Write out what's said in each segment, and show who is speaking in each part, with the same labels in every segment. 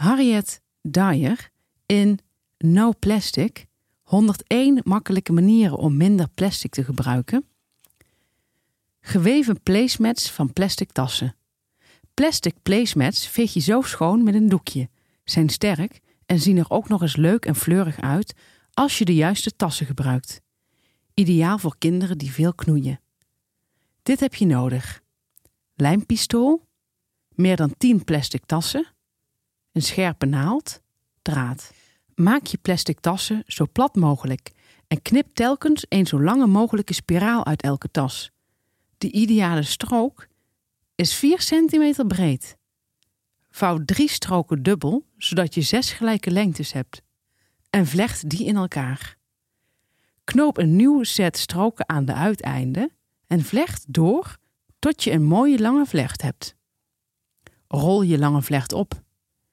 Speaker 1: Harriet Dyer in No Plastic 101 makkelijke manieren om minder plastic te gebruiken. Geweven placemats van plastic tassen. Plastic placemats veeg je zo schoon met een doekje, zijn sterk en zien er ook nog eens leuk en fleurig uit als je de juiste tassen gebruikt. Ideaal voor kinderen die veel knoeien. Dit heb je nodig: lijmpistool, meer dan 10 plastic tassen, een scherpe naald, draad. Maak je plastic tassen zo plat mogelijk en knip telkens een zo lange mogelijke spiraal uit elke tas. De ideale strook is 4 centimeter breed. Vouw drie stroken dubbel, zodat je zes gelijke lengtes hebt. En vlecht die in elkaar. Knoop een nieuw set stroken aan de uiteinden en vlecht door tot je een mooie lange vlecht hebt. Rol je lange vlecht op.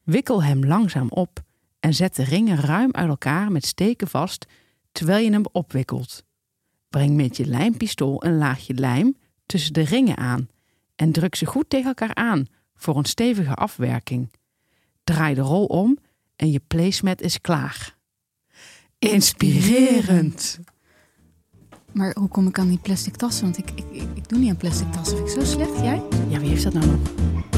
Speaker 1: Wikkel hem langzaam op en zet de ringen ruim uit elkaar met steken vast terwijl je hem opwikkelt. Breng met je lijmpistool een laagje lijm tussen de ringen aan en druk ze goed tegen elkaar aan voor een stevige afwerking. Draai de rol om en je placemat is klaar. Inspirerend!
Speaker 2: Maar hoe kom ik aan die plastic tassen? Want ik, ik, ik, doe niet aan plastic tassen. Vind ik zo slecht, jij?
Speaker 1: Ja, wie heeft dat nou nog?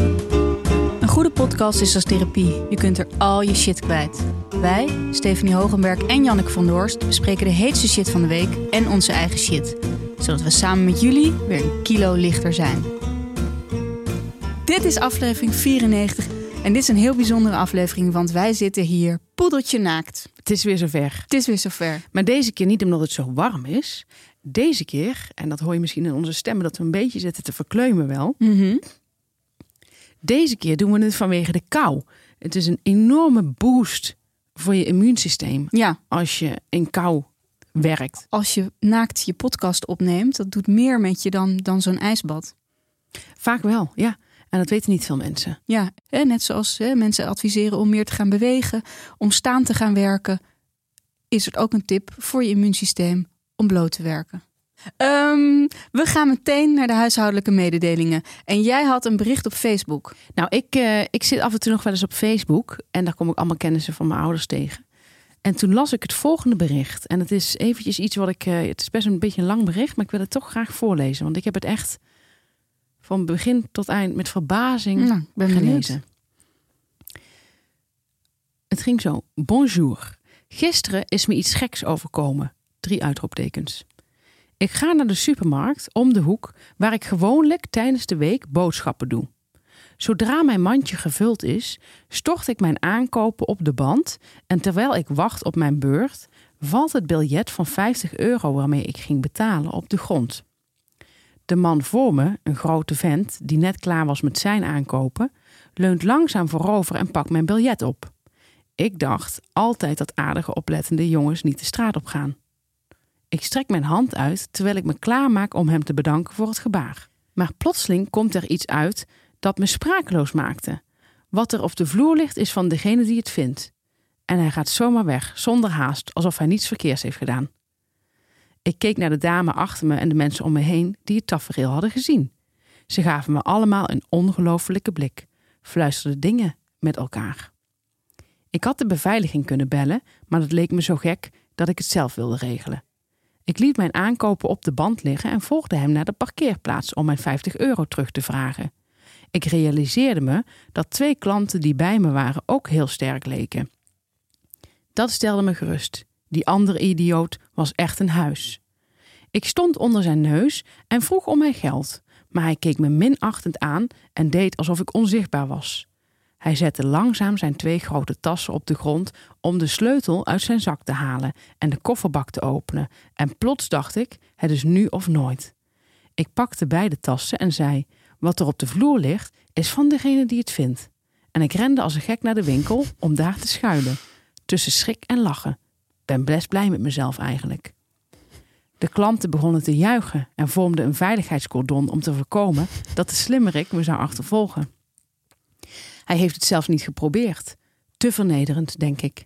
Speaker 2: Een goede podcast is als therapie. Je kunt er al je shit kwijt. Wij, Stephanie Hogenberg en Janneke van Doorst, bespreken de heetste shit van de week en onze eigen shit. Zodat we samen met jullie weer een kilo lichter zijn. Dit is aflevering 94 en dit is een heel bijzondere aflevering, want wij zitten hier poedeltje naakt.
Speaker 1: Het is weer zover.
Speaker 2: Het is weer zover.
Speaker 1: Maar deze keer niet omdat het zo warm is. Deze keer, en dat hoor je misschien in onze stemmen, dat we een beetje zitten te verkleumen wel.
Speaker 2: Mhm.
Speaker 1: Deze keer doen we het vanwege de kou. Het is een enorme boost voor je immuunsysteem
Speaker 2: Ja,
Speaker 1: als je in kou werkt.
Speaker 2: als je naakt je podcast opneemt, dat doet meer met je dan, dan zo'n ijsbad.
Speaker 1: Vaak wel, ja. En dat weten niet veel mensen.
Speaker 2: Ja, hè, net zoals hè, mensen adviseren om meer te gaan bewegen, om staan te gaan werken, is het ook een tip voor je immuunsysteem om bloot te werken. Ehm, we gaan meteen naar de huishoudelijke mededelingen. En jij had een bericht op Facebook.
Speaker 1: Nou, ik, eh, ik zit af en toe nog wel eens op Facebook. En daar kom ik allemaal kennissen van mijn ouders tegen. En toen las ik het volgende bericht. En het is eventjes iets wat ik... eh, het is best een beetje een lang bericht, maar ik wil het toch graag voorlezen. Want ik heb het echt van begin tot eind met verbazing
Speaker 2: Nou, benieuwd.
Speaker 1: gelezen. Het ging zo. Bonjour. Gisteren is me iets geks overkomen. Drie uitroeptekens. Ik ga naar de supermarkt om de hoek waar ik gewoonlijk tijdens de week boodschappen doe. Zodra mijn mandje gevuld is, stort ik mijn aankopen op de band en terwijl ik wacht op mijn beurt, valt het biljet van 50 euro waarmee ik ging betalen op de grond. De man voor me, een grote vent die net klaar was met zijn aankopen, leunt langzaam voorover en pakt mijn biljet op. Ik dacht altijd dat aardige oplettende jongens niet de straat op gaan. Ik strek mijn hand uit terwijl ik me klaarmaak om hem te bedanken voor het gebaar. Maar plotseling komt er iets uit dat me sprakeloos maakte. Wat er op de vloer ligt is van degene die het vindt. En hij gaat zomaar weg, zonder haast, alsof hij niets verkeers heeft gedaan. Ik keek naar de dame achter me en de mensen om me heen die het tafereel hadden gezien. Ze gaven me allemaal een ongelofelijke blik, fluisterden dingen met elkaar. Ik had de beveiliging kunnen bellen, maar dat leek me zo gek dat ik het zelf wilde regelen. Ik liet mijn aankopen op de band liggen en volgde hem naar de parkeerplaats om mijn 50 euro terug te vragen. Ik realiseerde me dat twee klanten die bij me waren ook heel sterk leken. Dat stelde me gerust. Die andere idioot was echt een huis. Ik stond onder zijn neus en vroeg om mijn geld, maar hij keek me minachtend aan en deed alsof ik onzichtbaar was. Hij zette langzaam zijn twee grote tassen op de grond om de sleutel uit zijn zak te halen en de kofferbak te openen. En plots dacht ik: het is nu of nooit. Ik pakte beide tassen en zei: Wat er op de vloer ligt, is van degene die het vindt. En ik rende als een gek naar de winkel om daar te schuilen, tussen schrik en lachen. Ben best blij met mezelf eigenlijk. De klanten begonnen te juichen en vormden een veiligheidscordon om te voorkomen dat de slimmerik me zou achtervolgen. Hij heeft het zelfs niet geprobeerd. Te vernederend, denk ik.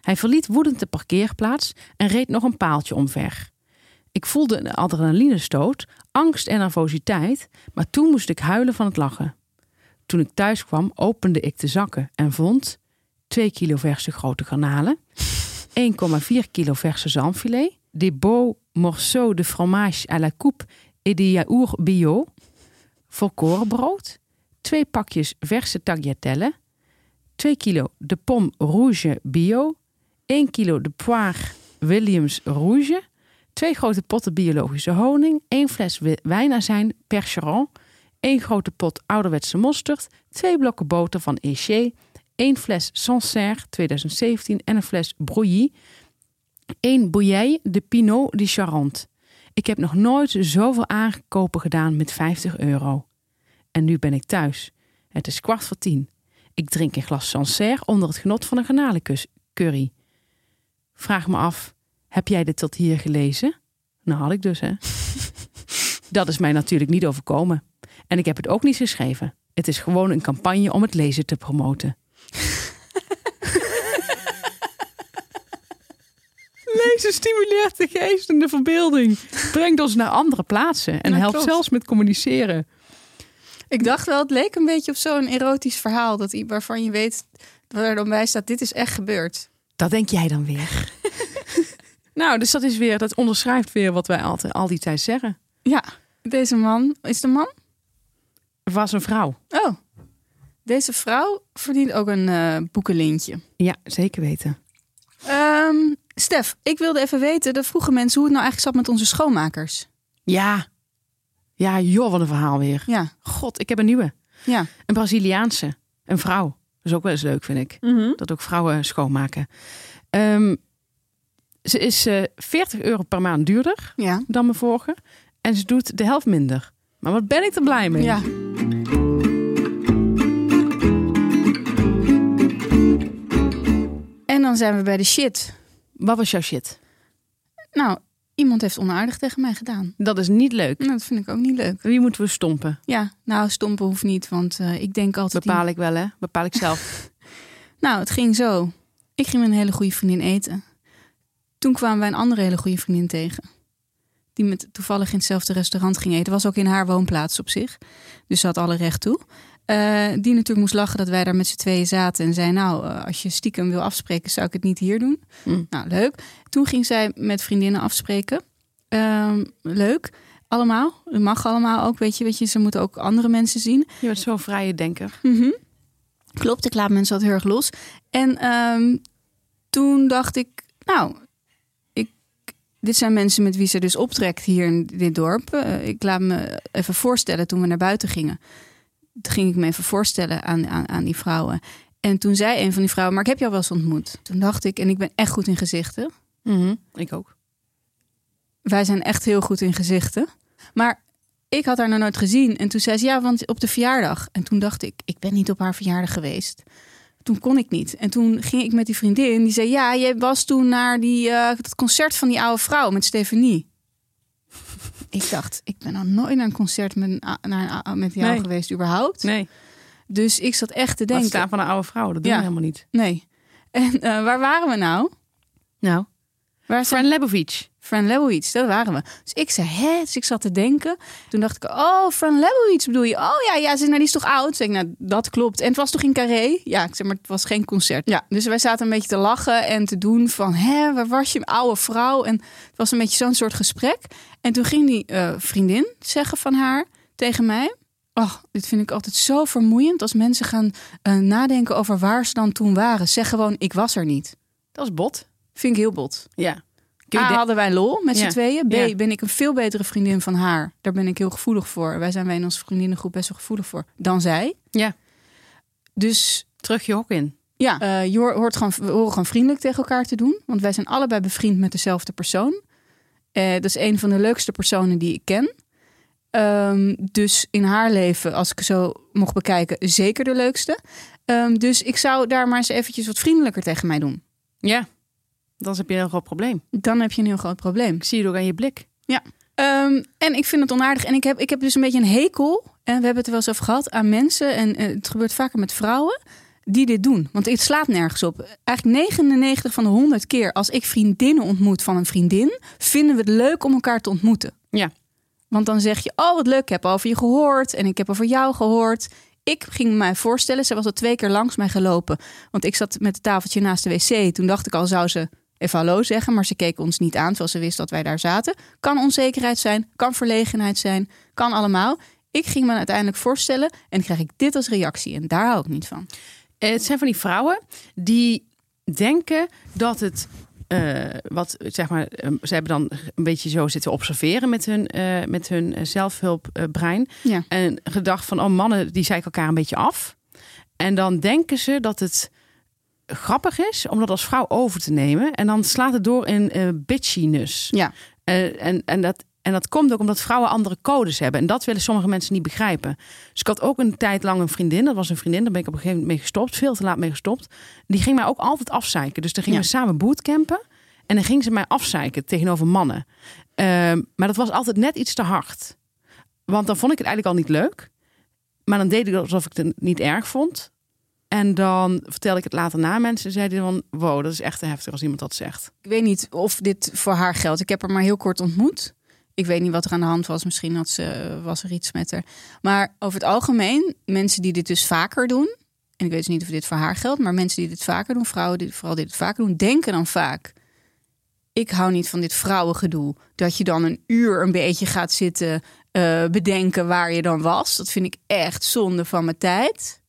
Speaker 1: Hij verliet woedend de parkeerplaats en reed nog een paaltje omver. Ik voelde een adrenalinestoot, angst en nervositeit, maar toen moest ik huilen van het lachen. Toen ik thuis kwam, opende ik de zakken en vond 2 kilo verse grote garnalen, 1,4 kilo verse zalmfilet, des beaux morceaux de fromage à la coupe et de yaourt bio, volkorenbrood, twee pakjes verse tagliatelle, 2 kilo de pomme rouge bio, 1 kilo de poire Williams rouge, twee grote potten biologische honing, 1 fles wi- wijnazijn Percheron, 1 grote pot ouderwetse mosterd, 2 blokken boter van Eché, 1 fles Sancerre 2017 en een fles Brouilly, 1 bouillée de Pinot de Charente. Ik heb nog nooit zoveel aankopen gedaan met 50 euro. En nu ben ik thuis. Het is kwart voor tien. Ik drink een glas Sancerre onder het genot van een garnalencurry. Vraag me af, heb jij dit tot hier gelezen? Nou had ik dus, hè. Dat is mij natuurlijk niet overkomen. En ik heb het ook niet geschreven. Het is gewoon een campagne om het lezen te promoten. Lezen stimuleert de geest en de verbeelding. Brengt ons naar andere plaatsen en
Speaker 2: Ja,
Speaker 1: helpt
Speaker 2: klopt.
Speaker 1: zelfs met communiceren.
Speaker 2: Ik dacht wel, het leek een beetje op zo'n erotisch verhaal. Dat, waarvan je weet, waar er dan bij staat, dit is echt gebeurd.
Speaker 1: Dat denk jij dan weer. nou, dus dat is weer, dat onderschrijft weer wat wij altijd al die tijd zeggen.
Speaker 2: Ja, deze man, is een man?
Speaker 1: Er was een vrouw.
Speaker 2: Oh, deze vrouw verdient ook een eh boekenlintje.
Speaker 1: Ja, zeker weten.
Speaker 2: Ehm, Stef, ik wilde even weten, de vroegen mensen hoe het nou eigenlijk zat met onze schoonmakers.
Speaker 1: Ja. Ja, joh, wat een verhaal weer.
Speaker 2: Ja,
Speaker 1: God, ik heb een nieuwe.
Speaker 2: ja.
Speaker 1: Een Braziliaanse. Een vrouw. Dat is ook wel eens leuk, vind ik. Dat ook vrouwen schoonmaken. Ehm, ze is eh 40 euro per maand duurder
Speaker 2: Ja.
Speaker 1: dan mijn vorige. En ze doet de helft minder. Maar wat ben ik er blij mee.
Speaker 2: Ja. En dan zijn we bij de shit.
Speaker 1: Wat was jouw shit?
Speaker 2: Nou, iemand heeft onaardig tegen mij gedaan.
Speaker 1: Dat is niet leuk.
Speaker 2: Nou, dat vind ik ook niet leuk.
Speaker 1: Wie moeten we stompen?
Speaker 2: Ja, nou, stompen hoeft niet, want eh, ik denk altijd...
Speaker 1: Bepaal ik wel, hè? Bepaal ik zelf.
Speaker 2: Nou, het ging zo. Ik ging met een hele goede vriendin eten. Toen kwamen wij een andere hele goede vriendin tegen. Die met toevallig in hetzelfde restaurant ging eten. Was ook in haar woonplaats op zich. Dus ze had alle recht toe. Eh, die natuurlijk moest lachen dat wij daar met z'n tweeën zaten. En zei, nou, eh, als je stiekem wil afspreken, zou ik het niet hier doen.
Speaker 1: Hm.
Speaker 2: Nou, leuk. Toen ging zij met vriendinnen afspreken. Ehm, leuk. Allemaal. Het mag allemaal ook, weet je, weet je. Ze moeten ook andere mensen zien.
Speaker 1: Je bent zo'n vrije denker.
Speaker 2: Mhm. Klopt, ik laat mensen altijd heel erg los. En ehm, toen dacht ik, nou, ik, dit zijn mensen met wie ze dus optrekt hier in dit dorp. Eh, ik laat me even voorstellen toen we naar buiten gingen. Toen ging ik me even voorstellen aan, aan, aan die vrouwen. En toen zei een van die vrouwen, maar ik heb jou wel eens ontmoet. Toen dacht ik, en ik ben echt goed in gezichten.
Speaker 1: Mhm, Ik ook.
Speaker 2: Wij zijn echt heel goed in gezichten. Maar ik had haar nog nooit gezien. En toen zei ze, ja, want op de verjaardag. En toen dacht ik, ik ben niet op haar verjaardag geweest. Toen kon ik niet. En toen ging ik met die vriendin. Die zei, ja, jij was toen naar die, eh, dat concert van die oude vrouw met Stefanie. Ik dacht, ik ben nog nooit naar een concert met, naar met jou
Speaker 1: Nee.
Speaker 2: geweest, überhaupt.
Speaker 1: Nee,
Speaker 2: Dus ik zat echt te denken.
Speaker 1: staan van een oude vrouw. Dat doen
Speaker 2: Ja.
Speaker 1: we helemaal niet.
Speaker 2: Nee. En eh, waar waren we nou?
Speaker 1: Nou,
Speaker 2: Waar
Speaker 1: Fran Lebovic.
Speaker 2: Fran Lebowitz, dat waren we. Dus ik zei, hè? Dus ik zat te denken. Toen dacht ik, oh, Fran Lebowitz bedoel je? Oh ja, ja, ze, nou, die is toch oud? Zeg ik, nou, dat klopt. En het was toch in Carré? Ja, ik zeg maar, het was geen concert. Ja, dus wij zaten een beetje te lachen en te doen van, hè, waar was je, oude vrouw? En het was een beetje zo'n soort gesprek. En toen ging die eh, vriendin zeggen van haar tegen mij... Oh, dit vind ik altijd zo vermoeiend als mensen gaan eh, nadenken over waar ze dan toen waren. Zeg gewoon, ik was er niet.
Speaker 1: Dat is bot.
Speaker 2: Vind ik heel bot.
Speaker 1: Ja.
Speaker 2: A,
Speaker 1: de-
Speaker 2: hadden wij lol met z'n
Speaker 1: Ja.
Speaker 2: tweeën. B,
Speaker 1: Ja.
Speaker 2: ben ik een veel betere vriendin van haar. Daar ben ik heel gevoelig voor. Wij zijn wij in onze vriendinnengroep best wel gevoelig voor. Dan zij.
Speaker 1: Ja.
Speaker 2: Dus
Speaker 1: Terug je hok in.
Speaker 2: ja, eh, je hoort, hoort gewoon, we horen gewoon vriendelijk tegen elkaar te doen. Want wij zijn allebei bevriend met dezelfde persoon. Eh, dat is een van de leukste personen die ik ken. Ehm, dus in haar leven, als ik zo mocht bekijken, zeker de leukste. Ehm, dus ik zou daar maar eens eventjes wat vriendelijker tegen mij doen.
Speaker 1: Ja. Dan heb je een heel groot probleem.
Speaker 2: Dan heb je een heel groot probleem.
Speaker 1: Ik zie het ook aan je blik.
Speaker 2: Ehm, en ik vind het onaardig. En ik heb, ik heb dus een beetje een hekel. En we hebben het er wel eens over gehad. Aan mensen. En eh, het gebeurt vaker met vrouwen. Die dit doen. Want het slaat nergens op. Eigenlijk 99 van de 100 keer. Als ik vriendinnen ontmoet van een vriendin. Vinden we het leuk om elkaar te ontmoeten.
Speaker 1: Ja.
Speaker 2: Want dan zeg je. Oh wat leuk. Ik heb over je gehoord. En ik heb over jou gehoord. Ik ging mij voorstellen, ze was al twee keer langs mij gelopen. Want ik zat met het tafeltje naast de wc. Toen dacht ik al, zou ze even hallo zeggen. Maar ze keek ons niet aan, terwijl ze wist dat wij daar zaten. Kan onzekerheid zijn, kan verlegenheid zijn, kan allemaal. Ik ging me uiteindelijk voorstellen en krijg ik dit als reactie. En daar hou ik niet van.
Speaker 1: Het zijn van die vrouwen die denken dat het eh, wat zeg maar, eh, ze hebben dan een beetje zo zitten observeren met hun, eh, met hun zelfhulpbrein.
Speaker 2: Ja.
Speaker 1: En gedacht van, oh mannen, die zeiken elkaar een beetje af. En dan denken ze dat het grappig is om dat als vrouw over te nemen. En dan slaat het door in uh, bitchiness.
Speaker 2: Ja.
Speaker 1: en, en, dat, en dat komt ook omdat vrouwen andere codes hebben. En dat willen sommige mensen niet begrijpen. Dus ik had ook een tijd lang een vriendin. Dat was een vriendin, daar ben ik op een gegeven moment mee gestopt. Veel te laat mee gestopt. Die ging mij ook altijd afzeiken. Dus dan gingen we samen bootcampen. En dan ging ze mij afzeiken tegenover mannen. Ehm, maar dat was altijd net iets te hard. Want dan vond ik het eigenlijk al niet leuk. Maar dan deed ik alsof ik het niet erg vond. En dan vertelde ik het later na. Mensen zeiden van, wow, dat is echt heftig als iemand dat zegt.
Speaker 2: Ik weet niet of dit voor haar geldt. Ik heb haar maar heel kort ontmoet. Ik weet niet wat er aan de hand was. Misschien had ze, was er iets met haar. Maar over het algemeen, mensen die dit dus vaker doen. En ik weet dus niet of dit voor haar geldt. Maar mensen die dit vaker doen, vrouwen die vooral dit vaker doen, denken dan vaak. Ik hou niet van dit vrouwengedoe. Dat je dan een uur een beetje gaat zitten uh, bedenken waar je dan was. Dat vind ik echt zonde van mijn tijd.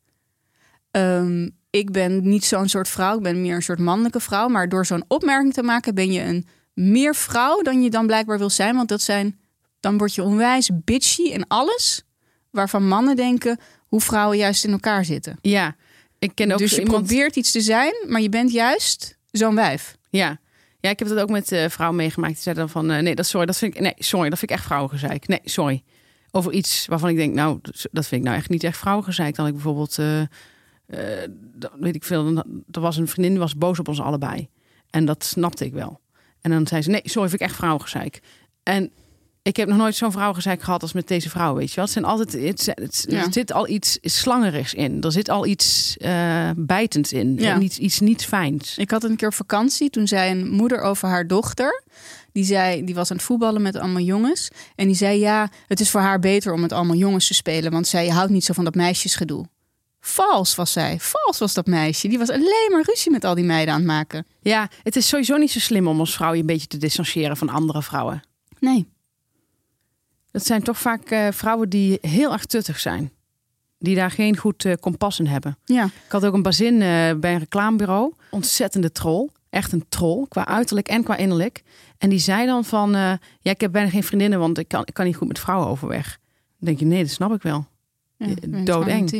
Speaker 2: Um, ik ben niet zo'n soort vrouw. Ik ben meer een soort mannelijke vrouw. Maar door zo'n opmerking te maken ben je een meer vrouw dan je dan blijkbaar wil zijn. Want dat zijn, dan word je onwijs bitchy en alles waarvan mannen denken hoe vrouwen juist in elkaar zitten.
Speaker 1: Ja, ik ken ook
Speaker 2: Dus je
Speaker 1: iemand...
Speaker 2: probeert iets te zijn, maar je bent juist zo'n wijf.
Speaker 1: Ja. Ja, ik heb dat ook met uh, vrouwen meegemaakt. Die zeiden dan van, uh, nee, dat sorry, dat vind ik, nee, sorry, dat vind ik echt vrouwengezeik. Nee, sorry. Over iets waarvan ik denk, nou, dat vind ik nou echt niet echt vrouwengezeik. Dan ik bijvoorbeeld, uh, weet ik veel, er was een vriendin die was boos op ons allebei. En dat snapte ik wel. En dan zei ze, nee, sorry, vind ik echt vrouwengezeik. En ik heb nog nooit zo'n vrouwengezeik gehad als met deze vrouw, weet je wel. Het zijn altijd, het, het, ja. er zit al iets slangerigs in. Er zit al iets uh, bijtends in. Ja. En iets, iets niet fijns.
Speaker 2: Ik had een keer op vakantie, toen zei een moeder over haar dochter... Die, zei, die was aan het voetballen met allemaal jongens. En die zei, ja, het is voor haar beter om met allemaal jongens te spelen. Want zij houdt niet zo van dat meisjesgedoe. Vals was zij. Vals was dat meisje. Die was alleen maar ruzie met al die meiden aan het maken.
Speaker 1: Ja, het is sowieso niet zo slim om als vrouw je een beetje te distancieren van andere vrouwen.
Speaker 2: Nee.
Speaker 1: Dat zijn toch vaak uh, vrouwen die heel erg tuttig zijn. Die daar geen goed uh, kompas in hebben.
Speaker 2: Ja.
Speaker 1: Ik had ook een bazin uh, bij een reclamebureau. Ontzettende troll. Echt een troll. Qua uiterlijk en qua innerlijk. En die zei dan van... ja, ik heb bijna geen vriendinnen, want ik kan, ik kan niet goed met vrouwen overweg. Dan denk je, nee, dat snap ik wel.
Speaker 2: Ja,
Speaker 1: doodeng.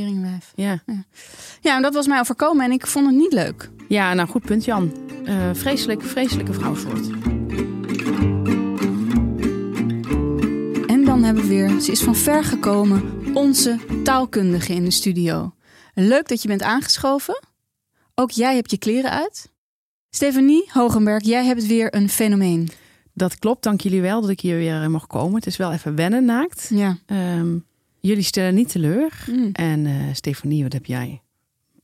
Speaker 2: Ja. ja. Ja, en dat was mij overkomen en ik vond het niet leuk.
Speaker 1: Ja, nou goed punt Jan. Uh, vreselijk, vreselijke vrouwsoort.
Speaker 2: En dan hebben we weer, ze is van ver gekomen, onze taalkundige in de studio. Leuk dat je bent aangeschoven. Ook jij hebt je kleren uit. Stefanie Hogenberg, jij hebt weer een fenomeen.
Speaker 1: Dat klopt, dank jullie wel dat ik hier weer mag komen. Het is wel even wennen naakt.
Speaker 2: Ja.
Speaker 1: Um, Jullie stellen niet teleur. Mm. En uh, Stefanie, wat heb jij?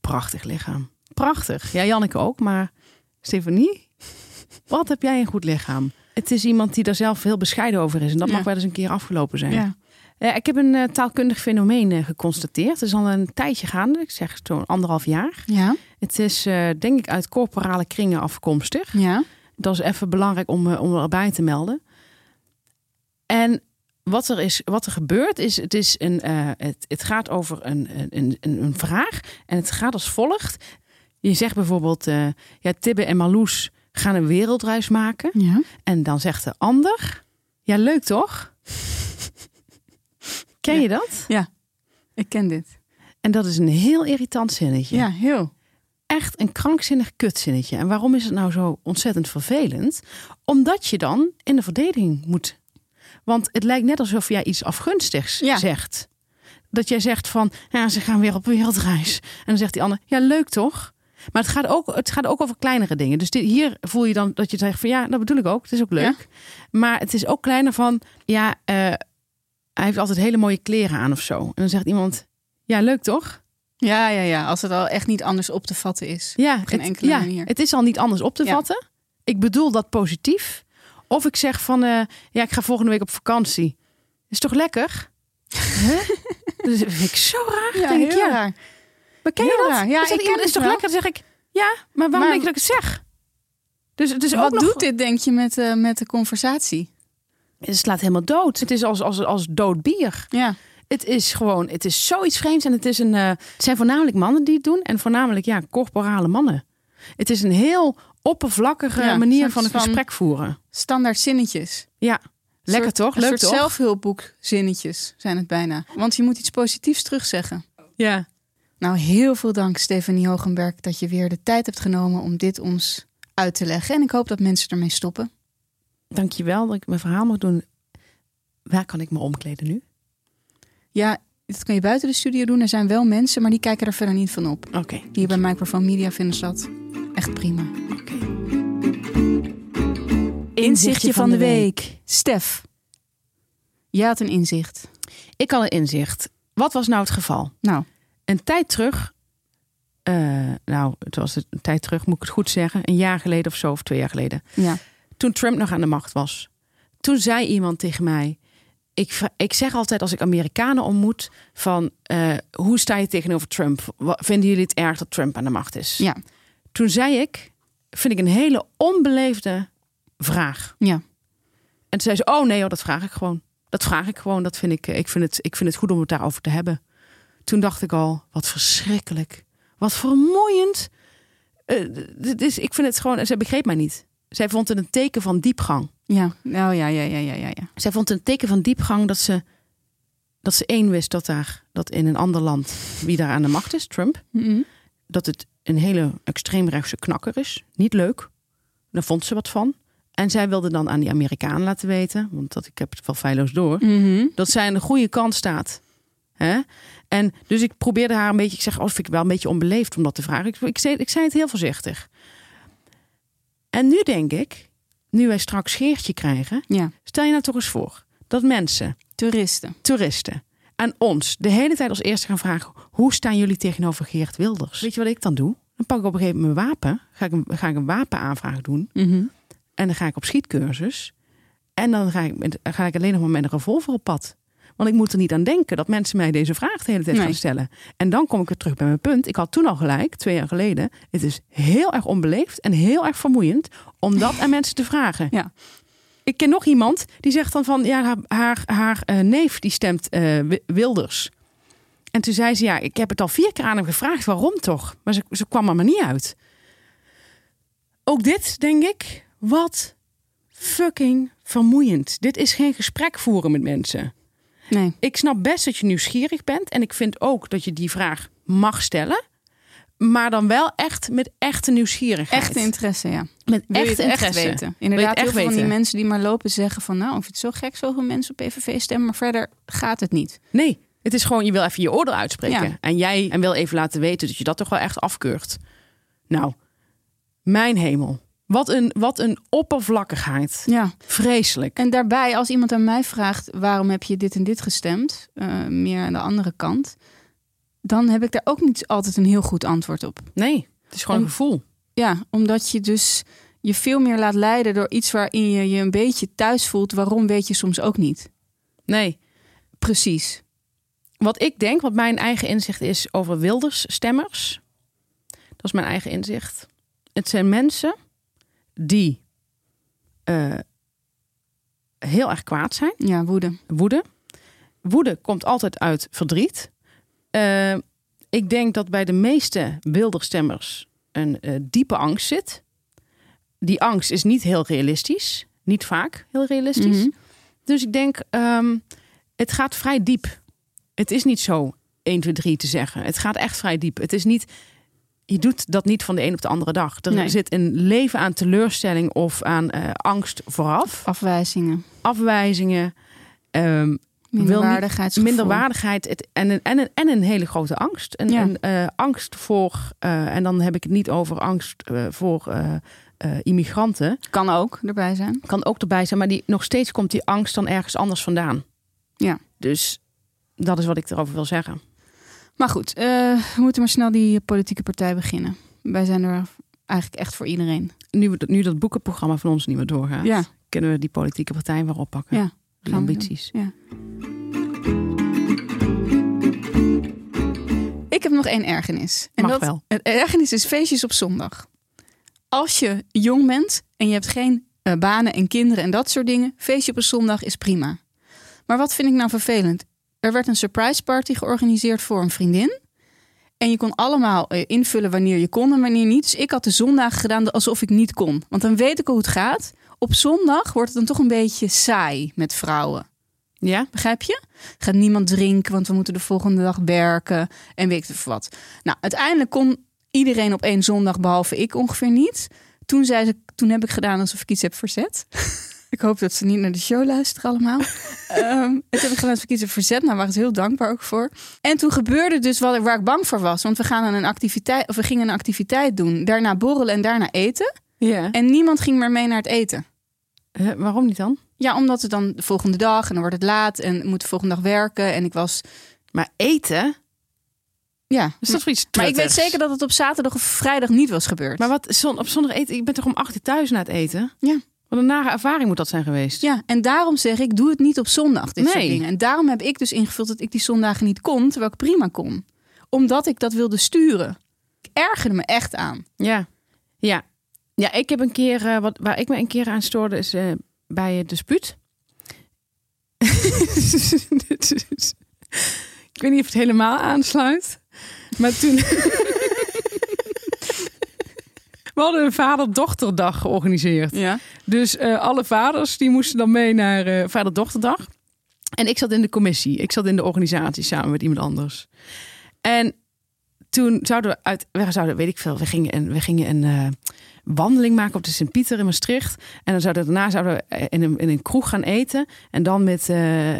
Speaker 1: Prachtig lichaam. Prachtig. Ja, Janneke ook. Maar Stefanie, wat heb jij een goed lichaam? Het is iemand die daar zelf heel bescheiden over is. En dat ja. mag wel eens een keer afgelopen zijn.
Speaker 2: Ja.
Speaker 1: Uh, ik heb een uh, taalkundig fenomeen geconstateerd. Het is al een tijdje gaande. Ik zeg zo'n anderhalf jaar.
Speaker 2: Ja.
Speaker 1: Het is denk ik uit corporale kringen afkomstig.
Speaker 2: Ja.
Speaker 1: Dat is even belangrijk om, om erbij te melden. En wat er, is, wat er gebeurt is, het, is een, uh, het, het gaat over een, een, een, een vraag en het gaat als volgt. Je zegt bijvoorbeeld, uh, ja, Tibbe en Marloes gaan een wereldreis maken.
Speaker 2: Ja.
Speaker 1: En dan zegt de ander, ja leuk toch? ken
Speaker 2: ja.
Speaker 1: je dat?
Speaker 2: Ja, ik ken dit.
Speaker 1: En dat is een heel irritant zinnetje.
Speaker 2: Ja, heel.
Speaker 1: Echt een krankzinnig kutzinnetje. En waarom is het nou zo ontzettend vervelend? Omdat je dan in de verdediging moet want het lijkt net alsof jij iets afgunstigs
Speaker 2: ja.
Speaker 1: zegt. Dat jij zegt van, ja, ze gaan weer op wereldreis. En dan zegt die ander, ja, leuk toch? Maar het gaat ook, het gaat ook over kleinere dingen. Dus dit, hier voel je dan dat je zegt van, ja, dat bedoel ik ook. Het is ook leuk. Ja. Maar het is ook kleiner van, ja, uh, hij heeft altijd hele mooie kleren aan of zo. En dan zegt iemand, ja, leuk toch?
Speaker 2: Ja, ja, ja. Als het al echt niet anders op te vatten is.
Speaker 1: Ja,
Speaker 2: op geen
Speaker 1: het,
Speaker 2: enkele
Speaker 1: ja,
Speaker 2: manier.
Speaker 1: Het is al niet anders op te
Speaker 2: Ja.
Speaker 1: vatten. Ik bedoel dat positief. Of ik zeg van, eh, ja, ik ga volgende week op vakantie. Is toch lekker? Huh? Dat vind ik zo raar.
Speaker 2: Ja,
Speaker 1: denk ik, ja.
Speaker 2: raar.
Speaker 1: Maar ken je dat?
Speaker 2: raar. Ja, ik ken het
Speaker 1: is toch
Speaker 2: wel.
Speaker 1: lekker? Dan zeg ik, ja, maar waarom
Speaker 2: Maar-
Speaker 1: denk je dat ik het zeg? Dus het is ook
Speaker 2: Wat
Speaker 1: nog...
Speaker 2: doet dit, denk je, met, eh, met de conversatie?
Speaker 1: Het slaat helemaal dood. Het is als, als, als dood bier.
Speaker 2: Ja.
Speaker 1: Het is gewoon, het is zoiets vreemds. En het, is een, eh, het zijn voornamelijk mannen die het doen. En voornamelijk, ja, corporale mannen. Het is een heel oppervlakkige
Speaker 2: Ja,
Speaker 1: manier van een gesprek voeren.
Speaker 2: Standaard zinnetjes.
Speaker 1: Ja, lekker
Speaker 2: Soort-
Speaker 1: toch?
Speaker 2: Een
Speaker 1: Leuk
Speaker 2: soort
Speaker 1: toch?
Speaker 2: zelfhulpboekzinnetjes zijn het bijna. Want je moet iets positiefs terugzeggen.
Speaker 1: Ja.
Speaker 2: Nou, heel veel dank Stefanie Hogenberg dat je weer de tijd hebt genomen om dit ons uit te leggen. En ik hoop dat mensen ermee stoppen.
Speaker 1: Dankjewel dat ik mijn verhaal mag doen. Waar kan ik me omkleden nu?
Speaker 2: Ja, dat kun je buiten de studio doen. Er zijn wel mensen, maar die kijken er verder niet van op.
Speaker 1: Oké.
Speaker 2: Hier bij Microphone Media vinden ze dat echt prima.
Speaker 1: Oké.
Speaker 2: Inzichtje van de week. Stef, jij had een inzicht.
Speaker 1: Ik had een inzicht. Wat was nou het geval?
Speaker 2: Nou,
Speaker 1: Een tijd terug, eh, nou, het was een tijd terug, moet ik het goed zeggen, een jaar geleden of zo, of twee jaar geleden.
Speaker 2: ja.
Speaker 1: Toen Trump nog aan de macht was. Toen zei iemand tegen mij. Ik, ik zeg altijd als ik Amerikanen ontmoet: van eh, hoe sta je tegenover Trump? Vinden jullie het erg dat Trump aan de macht is?
Speaker 2: Ja.
Speaker 1: Toen zei ik: vind ik een hele onbeleefde vraag.
Speaker 2: Ja.
Speaker 1: En toen zei ze: Oh nee, hoor, dat vraag ik gewoon. Dat vraag ik gewoon. Dat vind ik, ik, vind het, ik vind het goed om het daarover te hebben. Toen dacht ik al: wat verschrikkelijk. Wat vermoeiend. Eh, dit is, ik vind het gewoon. Ze begreep mij niet. Zij vond het een teken van diepgang.
Speaker 2: Ja, oh, ja, ja, ja, ja, ja, ja.
Speaker 1: Zij vond een teken van diepgang dat ze, dat ze één wist dat daar, dat in een ander land, wie daar aan de macht is, Trump,
Speaker 2: Mhm.
Speaker 1: dat het een hele extreemrechtse knakker is. Niet leuk. Daar vond ze wat van. En zij wilde dan aan die Amerikanen laten weten, want dat, ik heb het wel feilloos door,
Speaker 2: Mhm.
Speaker 1: dat zij aan de goede kant staat. Hè? En dus ik probeerde haar een beetje, ik zeg, oh, vind ik wel een beetje onbeleefd om dat te vragen. Ik, ik, zei, ik zei het heel voorzichtig. En nu denk ik, nu wij straks Geertje krijgen,
Speaker 2: Ja,
Speaker 1: stel je nou toch eens voor dat mensen
Speaker 2: toeristen.
Speaker 1: toeristen aan ons de hele tijd als eerste gaan vragen: hoe staan jullie tegenover Geert Wilders? Weet je wat ik dan doe? Dan pak ik op een gegeven moment mijn wapen, ga ik een, ga ik een wapenaanvraag doen
Speaker 2: Mhm.
Speaker 1: en dan ga ik op schietcursus en dan ga ik, met, ga ik alleen nog maar met een revolver op pad. Want ik moet er niet aan denken dat mensen mij deze vraag de hele tijd
Speaker 2: Nee.
Speaker 1: gaan stellen. En dan kom ik weer terug bij mijn punt. Ik had toen al gelijk, twee jaar geleden. Het is heel erg onbeleefd en heel erg vermoeiend om dat aan mensen te vragen.
Speaker 2: Ja.
Speaker 1: Ik ken nog iemand die zegt dan van ja, haar, haar, haar eh, neef die stemt eh, Wi- Wilders. En toen zei ze ja, ik heb het al vier keer aan hem gevraagd, waarom toch? Maar ze, ze kwam er maar niet uit. Ook dit denk ik, wat fucking vermoeiend. Dit is geen gesprek voeren met mensen.
Speaker 2: Nee.
Speaker 1: Ik snap best dat je nieuwsgierig bent en ik vind ook dat je die vraag mag stellen. Maar dan wel echt met echte nieuwsgierigheid.
Speaker 2: Echte interesse, ja.
Speaker 1: met
Speaker 2: echt
Speaker 1: interesse.
Speaker 2: weten? Inderdaad,
Speaker 1: echt
Speaker 2: heel veel van die mensen die maar lopen zeggen van... nou, of het zo gek zoveel mensen op PVV stemmen... maar verder gaat het niet.
Speaker 1: Nee, het is gewoon je wil even je oordeel uitspreken.
Speaker 2: Ja.
Speaker 1: En jij en wil even laten weten dat je dat toch wel echt afkeurt. Nou, mijn hemel. Wat een, wat een oppervlakkigheid.
Speaker 2: Ja.
Speaker 1: Vreselijk.
Speaker 2: En daarbij, als iemand aan mij vraagt... waarom heb je dit en dit gestemd? eh, meer aan de andere kant... dan heb ik daar ook niet altijd een heel goed antwoord op.
Speaker 1: Nee, het is gewoon
Speaker 2: Om-
Speaker 1: een gevoel.
Speaker 2: Ja, omdat je dus je veel meer laat leiden... door iets waarin je je een beetje thuis voelt. Waarom weet je soms ook niet.
Speaker 1: Nee.
Speaker 2: Precies.
Speaker 1: Wat ik denk, wat mijn eigen inzicht is over Wilders-stemmers. Dat is mijn eigen inzicht. Het zijn mensen die eh, heel erg kwaad zijn.
Speaker 2: Ja, woede.
Speaker 1: Woede. Woede komt altijd uit verdriet. Eh, ik denk dat bij de meeste Wilders-stemmers een eh, diepe angst zit. Die angst is niet heel realistisch. Niet vaak heel realistisch.
Speaker 2: Mhm.
Speaker 1: Dus ik denk, ehm, het gaat vrij diep. Het is niet zo 1, 2, 3 te zeggen. Het gaat echt vrij diep. Het is niet, je doet dat niet van de een op de andere dag. Er
Speaker 2: Nee.
Speaker 1: zit een leven aan teleurstelling of aan eh, angst vooraf.
Speaker 2: Afwijzingen.
Speaker 1: Afwijzingen,
Speaker 2: Minderwaardigheidsgevoel.
Speaker 1: minderwaardigheid het, en, een, en, een, en een hele grote angst.
Speaker 2: Ja.
Speaker 1: een, eh, angst voor, eh, en dan heb ik het niet over angst voor immigranten.
Speaker 2: Kan ook erbij zijn.
Speaker 1: Kan ook erbij zijn, maar die, nog steeds komt die angst dan ergens anders vandaan.
Speaker 2: Ja.
Speaker 1: Dus dat is wat ik erover wil zeggen.
Speaker 2: Maar goed, eh, we moeten maar snel die politieke partij beginnen. Wij zijn er eigenlijk echt voor iedereen.
Speaker 1: Nu, nu dat boekenprogramma van ons niet meer doorgaat,
Speaker 2: Ja,
Speaker 1: kunnen we die politieke partij weer oppakken.
Speaker 2: ja.
Speaker 1: Die ambities.
Speaker 2: Ja. nog één ergernis. En
Speaker 1: Mag
Speaker 2: dat,
Speaker 1: wel.
Speaker 2: Het ergernis is feestjes op zondag. Als je jong bent en je hebt geen eh, banen en kinderen en dat soort dingen, feestje op een zondag is prima. Maar wat vind ik nou vervelend? Er werd een surprise party georganiseerd voor een vriendin. En je kon allemaal eh, invullen wanneer je kon en wanneer niet. Dus ik had de zondag gedaan alsof ik niet kon. Want dan weet ik hoe het gaat. Op zondag wordt het dan toch een beetje saai met vrouwen.
Speaker 1: Ja?
Speaker 2: Begrijp je? Gaat niemand drinken, want we moeten de volgende dag werken en weet ik wat. Nou, uiteindelijk kon iedereen op één zondag, behalve ik ongeveer niet. Toen, zei ze, toen heb ik gedaan alsof ik iets heb verzet. ik hoop dat ze niet naar de show luisteren allemaal. Ehm het heb ik gedaan alsof ik iets heb verzet. Nou, waren ze heel dankbaar ook voor. En toen gebeurde dus wat ik, waar ik bang voor was. Want we, gaan aan een activiteit, of we gingen een activiteit doen. Daarna borrelen en daarna eten.
Speaker 1: Ja.
Speaker 2: En niemand ging meer mee naar het eten.
Speaker 1: Waarom niet dan?
Speaker 2: Ja, omdat het dan de volgende dag en dan wordt het laat en ik moet de volgende dag werken. En ik was
Speaker 1: Maar eten?
Speaker 2: Ja,
Speaker 1: Is dat voor iets
Speaker 2: maar ik weet zeker dat het op zaterdag of vrijdag niet was gebeurd.
Speaker 1: Maar wat, zon, op zondag eten? Ik ben toch om acht uur thuis na het eten?
Speaker 2: Ja.
Speaker 1: Wat een nare ervaring moet dat zijn geweest.
Speaker 2: Ja, en daarom zeg ik, doe het niet op zondag, dit soort
Speaker 1: Nee.
Speaker 2: dingen. En daarom heb ik dus ingevuld dat ik die zondagen niet kon, terwijl ik prima kon. Omdat ik dat wilde sturen. Ik ergerde me echt aan.
Speaker 1: Ja. Ja. Ja, ik heb een keer, eh, wat, waar ik me een keer aan stoorde, is eh, bij het dispuut. Ik weet niet of het helemaal aansluit. Maar toen... We hadden een vader-dochterdag georganiseerd.
Speaker 2: Ja.
Speaker 1: Dus eh, alle vaders die moesten dan mee naar eh vader-dochterdag. En ik zat in de commissie. Ik zat in de organisatie samen met iemand anders. En toen zouden we uit, we zouden, weet ik veel, we gingen een, we gingen een eh, wandeling maken op de Sint-Pieter in Maastricht. En dan zouden daarna zouden we in een, in een kroeg gaan eten. En dan met,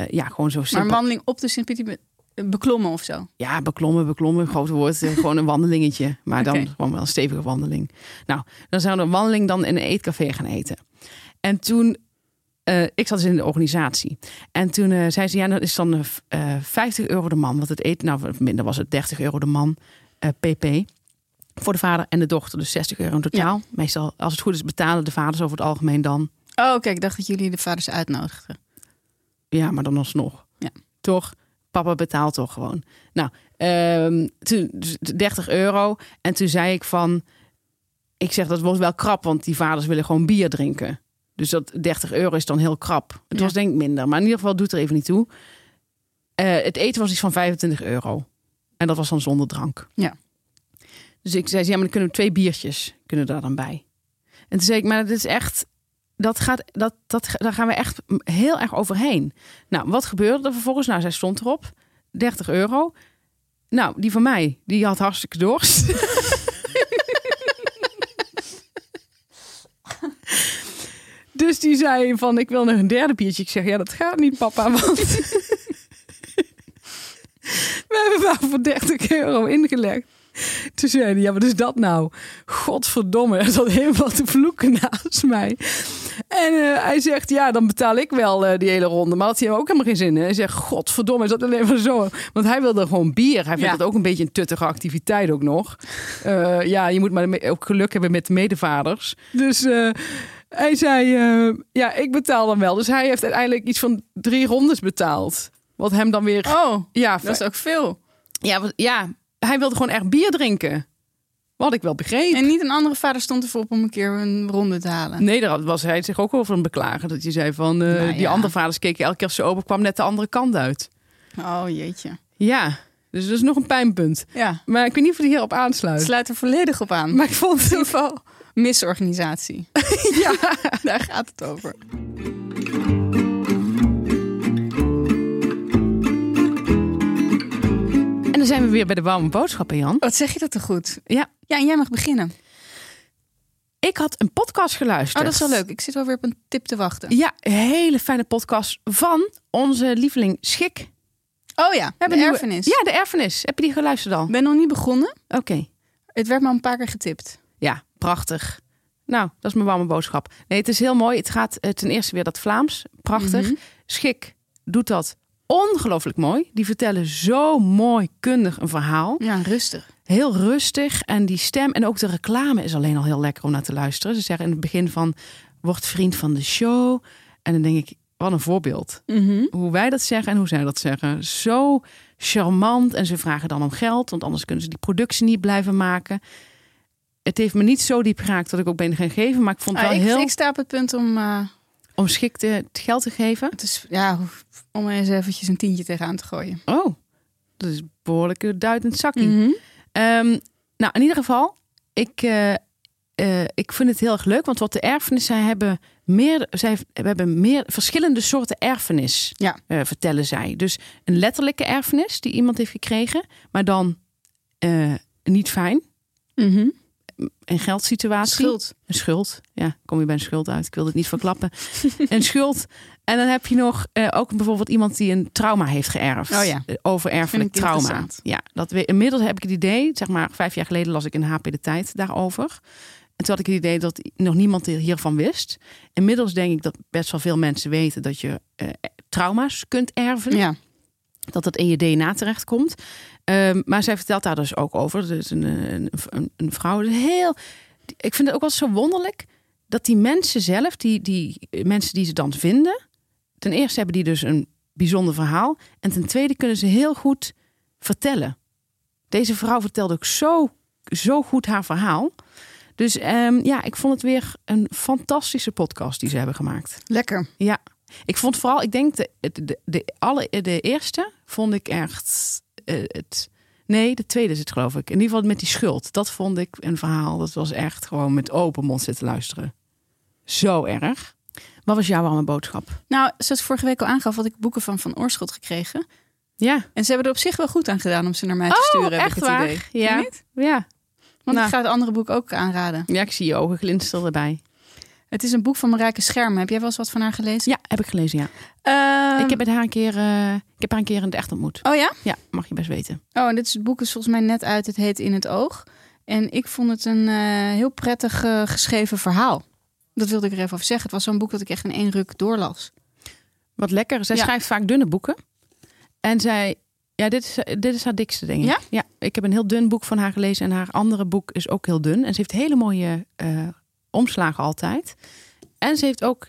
Speaker 1: ja, gewoon zo
Speaker 2: Maar
Speaker 1: simpel.
Speaker 2: een wandeling op de Sint-Pieter beklommen of zo.
Speaker 1: Ja, beklommen, beklommen, groot woord. eh, Gewoon een wandelingetje. Maar dan gewoon wel een stevige wandeling. Nou, dan zouden we een wandeling dan in een eetcafé gaan eten. En toen, eh, ik zat dus in de organisatie. En toen eh, zei ze, ja, dat is dan eh, 50 euro de man. Want het eten, nou minder was het 30 euro de man, pp. Voor de vader en de dochter, dus 60 euro in totaal. Meestal, als het goed is, betalen de vaders over het algemeen dan.
Speaker 2: Oh, oké, ik dacht dat jullie de vaders uitnodigden.
Speaker 1: Ja, maar dan alsnog.
Speaker 2: Ja.
Speaker 1: Toch? Papa betaalt toch gewoon. Nou, ehm, toen, dus 30 euro. En toen zei ik van... Ik zeg, dat wordt wel krap, want die vaders willen gewoon bier drinken. Dus dat 30 euro is dan heel krap. Het
Speaker 2: Ja.
Speaker 1: was denk ik minder, maar in ieder geval doet er even niet toe. Eh, het eten was iets van 25 euro. En dat was dan zonder drank.
Speaker 2: Ja.
Speaker 1: Dus ik zei, ja, maar dan kunnen we twee biertjes kunnen daar dan bij. En toen zei ik, maar dat is echt, dat gaat, dat, dat, daar gaan we echt heel erg overheen. Nou, wat gebeurde er vervolgens? Nou, zij stond erop, 30 euro. Nou, die van mij, die had hartstikke dorst. Dus die zei van, ik wil nog een derde biertje. Ik zeg, ja, dat gaat niet, papa, want... We hebben maar voor 30 euro ingelegd. Toen zei hij, ja, wat is dat nou? Godverdomme, hij zat helemaal te vloeken naast mij. En eh, hij zegt, ja, dan betaal ik wel eh, die hele ronde. Maar had hij ook helemaal geen zin in. Hij zegt, godverdomme, hij zat alleen maar zo. Want hij wilde gewoon bier. Hij vindt
Speaker 2: Ja.
Speaker 1: het ook een beetje een tuttige activiteit ook nog. Eh, ja, je moet maar ook geluk hebben met de medevaders. Dus hij zei, ja, ik betaal dan wel. Dus hij heeft uiteindelijk iets van drie rondes betaald. Wat hem dan weer...
Speaker 2: Oh,
Speaker 1: ja,
Speaker 2: dat is ook veel.
Speaker 1: ja, ja, hij wilde gewoon echt bier drinken. Wat ik wel begreep.
Speaker 2: En niet een andere vader stond ervoor op om een keer een ronde te halen.
Speaker 1: Nee, daar was hij zich ook over een beklagen. Dat je zei van, eh,
Speaker 2: Nou
Speaker 1: die
Speaker 2: ja.
Speaker 1: andere vaders keken elke keer als ze open kwam net de andere kant uit.
Speaker 2: Oh jeetje.
Speaker 1: Ja, dus dat is nog een pijnpunt.
Speaker 2: Ja,
Speaker 1: Maar ik weet niet of hij hierop aansluit.
Speaker 2: sluit er volledig op aan.
Speaker 1: Maar ik vond
Speaker 2: in ieder
Speaker 1: het...
Speaker 2: geval misorganisatie.
Speaker 1: Ja.
Speaker 2: Daar gaat het over.
Speaker 1: En dan zijn we weer bij de warme boodschappen, Jan.
Speaker 2: Wat zeg je dat toch goed?
Speaker 1: Ja,
Speaker 2: Ja, en jij mag beginnen.
Speaker 1: ik had een podcast geluisterd.
Speaker 2: Oh, dat is wel leuk. Ik zit wel weer op een tip te wachten.
Speaker 1: Ja, een hele fijne podcast van onze lieveling Schik.
Speaker 2: Oh ja, de
Speaker 1: nieuwe-
Speaker 2: erfenis.
Speaker 1: Ja, de erfenis. Heb je die geluisterd al?
Speaker 2: Ben nog niet begonnen.
Speaker 1: Oké.
Speaker 2: Het werd me al een paar keer getipt.
Speaker 1: Ja, prachtig. Nou, dat is mijn warme boodschap. Nee, het is heel mooi. Het gaat eh, ten eerste weer dat Vlaams. Prachtig.
Speaker 2: Mhm.
Speaker 1: Schik doet dat ongelooflijk mooi. Die vertellen zo mooi kundig een verhaal.
Speaker 2: Ja, rustig.
Speaker 1: Heel rustig. En die stem en ook de reclame is alleen al heel lekker om naar te luisteren. Ze zeggen in het begin van, word vriend van de show. En dan denk ik, wat een voorbeeld.
Speaker 2: Mhm.
Speaker 1: Hoe wij dat zeggen en hoe zij dat zeggen. Zo charmant en ze vragen dan om geld, want anders kunnen ze die productie niet blijven maken. Het heeft me niet zo diep geraakt dat ik ook ben gaan geven, maar ik vond het
Speaker 2: Ah,
Speaker 1: wel
Speaker 2: ik,
Speaker 1: heel
Speaker 2: ik sta op het punt om, eh,
Speaker 1: om schikt eh, het geld te geven.
Speaker 2: het is, ja, om eens eventjes een tientje tegenaan te gooien.
Speaker 1: Oh, dat is behoorlijk een duidend zakkie.
Speaker 2: Mhm.
Speaker 1: Ehm, nou, in ieder geval, ik, eh, eh, ik vind het heel erg leuk, want wat de erfenissen hebben meer, zij we hebben meer verschillende soorten erfenis,
Speaker 2: Ja.
Speaker 1: eh, vertellen zij. Dus een letterlijke erfenis die iemand heeft gekregen, maar dan niet fijn.
Speaker 2: Mhm.
Speaker 1: Een geldsituatie.
Speaker 2: Schuld.
Speaker 1: Een schuld. Ja, kom je bij een schuld uit. Ik wil het niet verklappen. een schuld. En dan heb je nog eh, ook bijvoorbeeld iemand die een trauma heeft geërfd.
Speaker 2: Oh ja.
Speaker 1: Eh, Overerfelijk trauma. Ja, dat we, inmiddels heb ik het idee, zeg maar vijf jaar geleden las ik in HP de Tijd daarover. En toen had ik het idee dat nog niemand hiervan wist. Inmiddels denk ik dat best wel veel mensen weten dat je eh, trauma's kunt erven
Speaker 2: Ja.
Speaker 1: Dat het in je DNA terechtkomt. Ehm, maar zij vertelt daar dus ook over. Dus een, een, een, een vrouw. Heel, ik vind het ook wel zo wonderlijk dat die mensen zelf, die, die mensen die ze dan vinden, ten eerste hebben die dus een bijzonder verhaal. En ten tweede kunnen ze heel goed vertellen. Deze vrouw vertelde ook zo, zo goed haar verhaal. Dus ehm, ja, ik vond het weer een fantastische podcast die ze hebben gemaakt.
Speaker 2: Lekker.
Speaker 1: Ja, ik vond vooral, ik denk de, de, de, de, alle, de eerste vond ik echt eh, het. Nee, de tweede is het geloof ik. In ieder geval met die schuld. Dat vond ik een verhaal. Dat was echt gewoon met open mond zitten luisteren. Zo erg. Wat was jouw warme boodschap?
Speaker 2: Nou, zoals ik vorige week al aangaf, had ik boeken van Van Oorschot gekregen.
Speaker 1: Ja.
Speaker 2: En ze hebben er op zich wel goed aan gedaan om ze naar mij te sturen, heb
Speaker 1: Oh, echt
Speaker 2: ik het
Speaker 1: waar?
Speaker 2: idee.
Speaker 1: Ja. Ja.
Speaker 2: Want
Speaker 1: Nou.
Speaker 2: ik ga het andere boek ook aanraden.
Speaker 1: ja, ik zie je ogen glinsteren erbij.
Speaker 2: Het is een boek van Marijke Schermen. Heb jij wel eens wat van haar gelezen?
Speaker 1: Ja, heb ik gelezen, ja.
Speaker 2: Ehm,
Speaker 1: ik heb het haar een keer, eh, ik heb haar een keer in het echt ontmoet.
Speaker 2: Oh ja?
Speaker 1: Ja, mag je best weten.
Speaker 2: Oh, en dit is, het boek is volgens mij net uit. Het heet In het Oog. En ik vond het een eh, heel prettig eh, geschreven verhaal. Dat wilde ik er even over zeggen. Het was zo'n boek dat ik echt in één ruk doorlas.
Speaker 1: Wat lekker. Zij
Speaker 2: Ja.
Speaker 1: schrijft vaak dunne boeken. En zij, ja, dit is, dit is haar dikste, denk ik.
Speaker 2: Ja?
Speaker 1: Ja, ik heb een heel dun boek van haar gelezen. En haar andere boek is ook heel dun. En ze heeft hele mooie eh, omslagen altijd. En ze heeft ook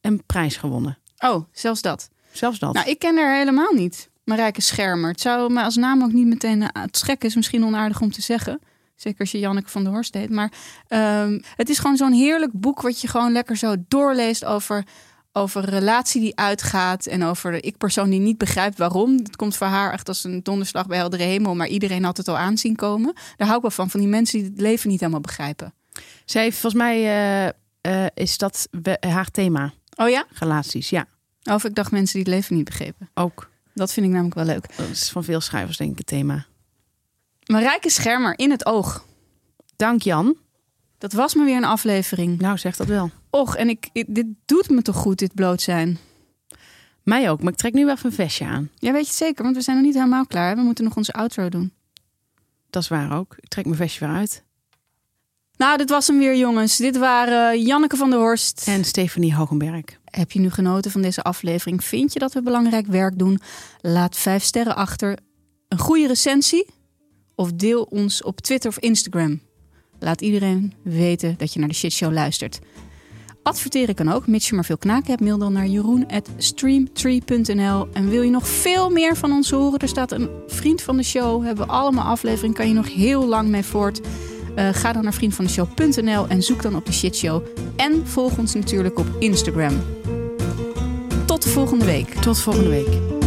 Speaker 1: een prijs gewonnen.
Speaker 2: Oh, zelfs dat.
Speaker 1: Zelfs dat.
Speaker 2: Nou, ik ken haar helemaal niet. Marijke Schermer. Het zou me als naam ook niet meteen uh, trekken. Is misschien onaardig om te zeggen. Zeker als je Janneke van der Horst heet. Maar ehm, het is gewoon zo'n heerlijk boek... wat je gewoon lekker zo doorleest over, over een relatie die uitgaat... en over de ik-persoon die niet begrijpt waarom. Het komt voor haar echt als een donderslag bij heldere hemel... maar iedereen had het al aanzien komen. Daar hou ik wel van, van die mensen die het leven niet helemaal begrijpen.
Speaker 1: Zij heeft volgens mij, eh, eh, is dat haar thema,
Speaker 2: Oh ja?
Speaker 1: relaties. Ja,
Speaker 2: Of ik dacht mensen die het leven niet begrepen.
Speaker 1: ook.
Speaker 2: Dat vind ik namelijk wel leuk.
Speaker 1: Dat is van veel schrijvers denk ik het thema.
Speaker 2: Marijke Schermer, in het oog.
Speaker 1: Dank Jan.
Speaker 2: Dat was maar weer een aflevering.
Speaker 1: Nou, zeg dat wel.
Speaker 2: Och, en ik, dit doet me toch goed, dit bloot zijn.
Speaker 1: Mij ook, maar ik trek nu wel even een vestje aan.
Speaker 2: Ja, weet je het zeker, want we zijn nog niet helemaal klaar. We moeten nog onze outro doen.
Speaker 1: Dat is waar ook. Ik trek mijn vestje weer uit.
Speaker 2: Nou, dit was hem weer, jongens. Dit waren Janneke van der Horst.
Speaker 1: En Stephanie Hogenberg.
Speaker 2: Heb je nu genoten van deze aflevering? Vind je dat we belangrijk werk doen? Laat vijf sterren achter, een goede recensie of deel ons op Twitter of Instagram. Laat iedereen weten dat je naar de shitshow luistert. Adverteren kan ook, mits je maar veel knaken hebt. Mail dan naar jeroen.streamtree.nl. En wil je nog veel meer van ons horen? Er staat een vriend van de show. Hebben we allemaal afleveringen. Kan je nog heel lang mee voort. Eh, ga dan naar vriendvandeshow.nl en zoek dan op de shitshow. En volg ons natuurlijk op Instagram. Tot de volgende week.
Speaker 1: Tot volgende week.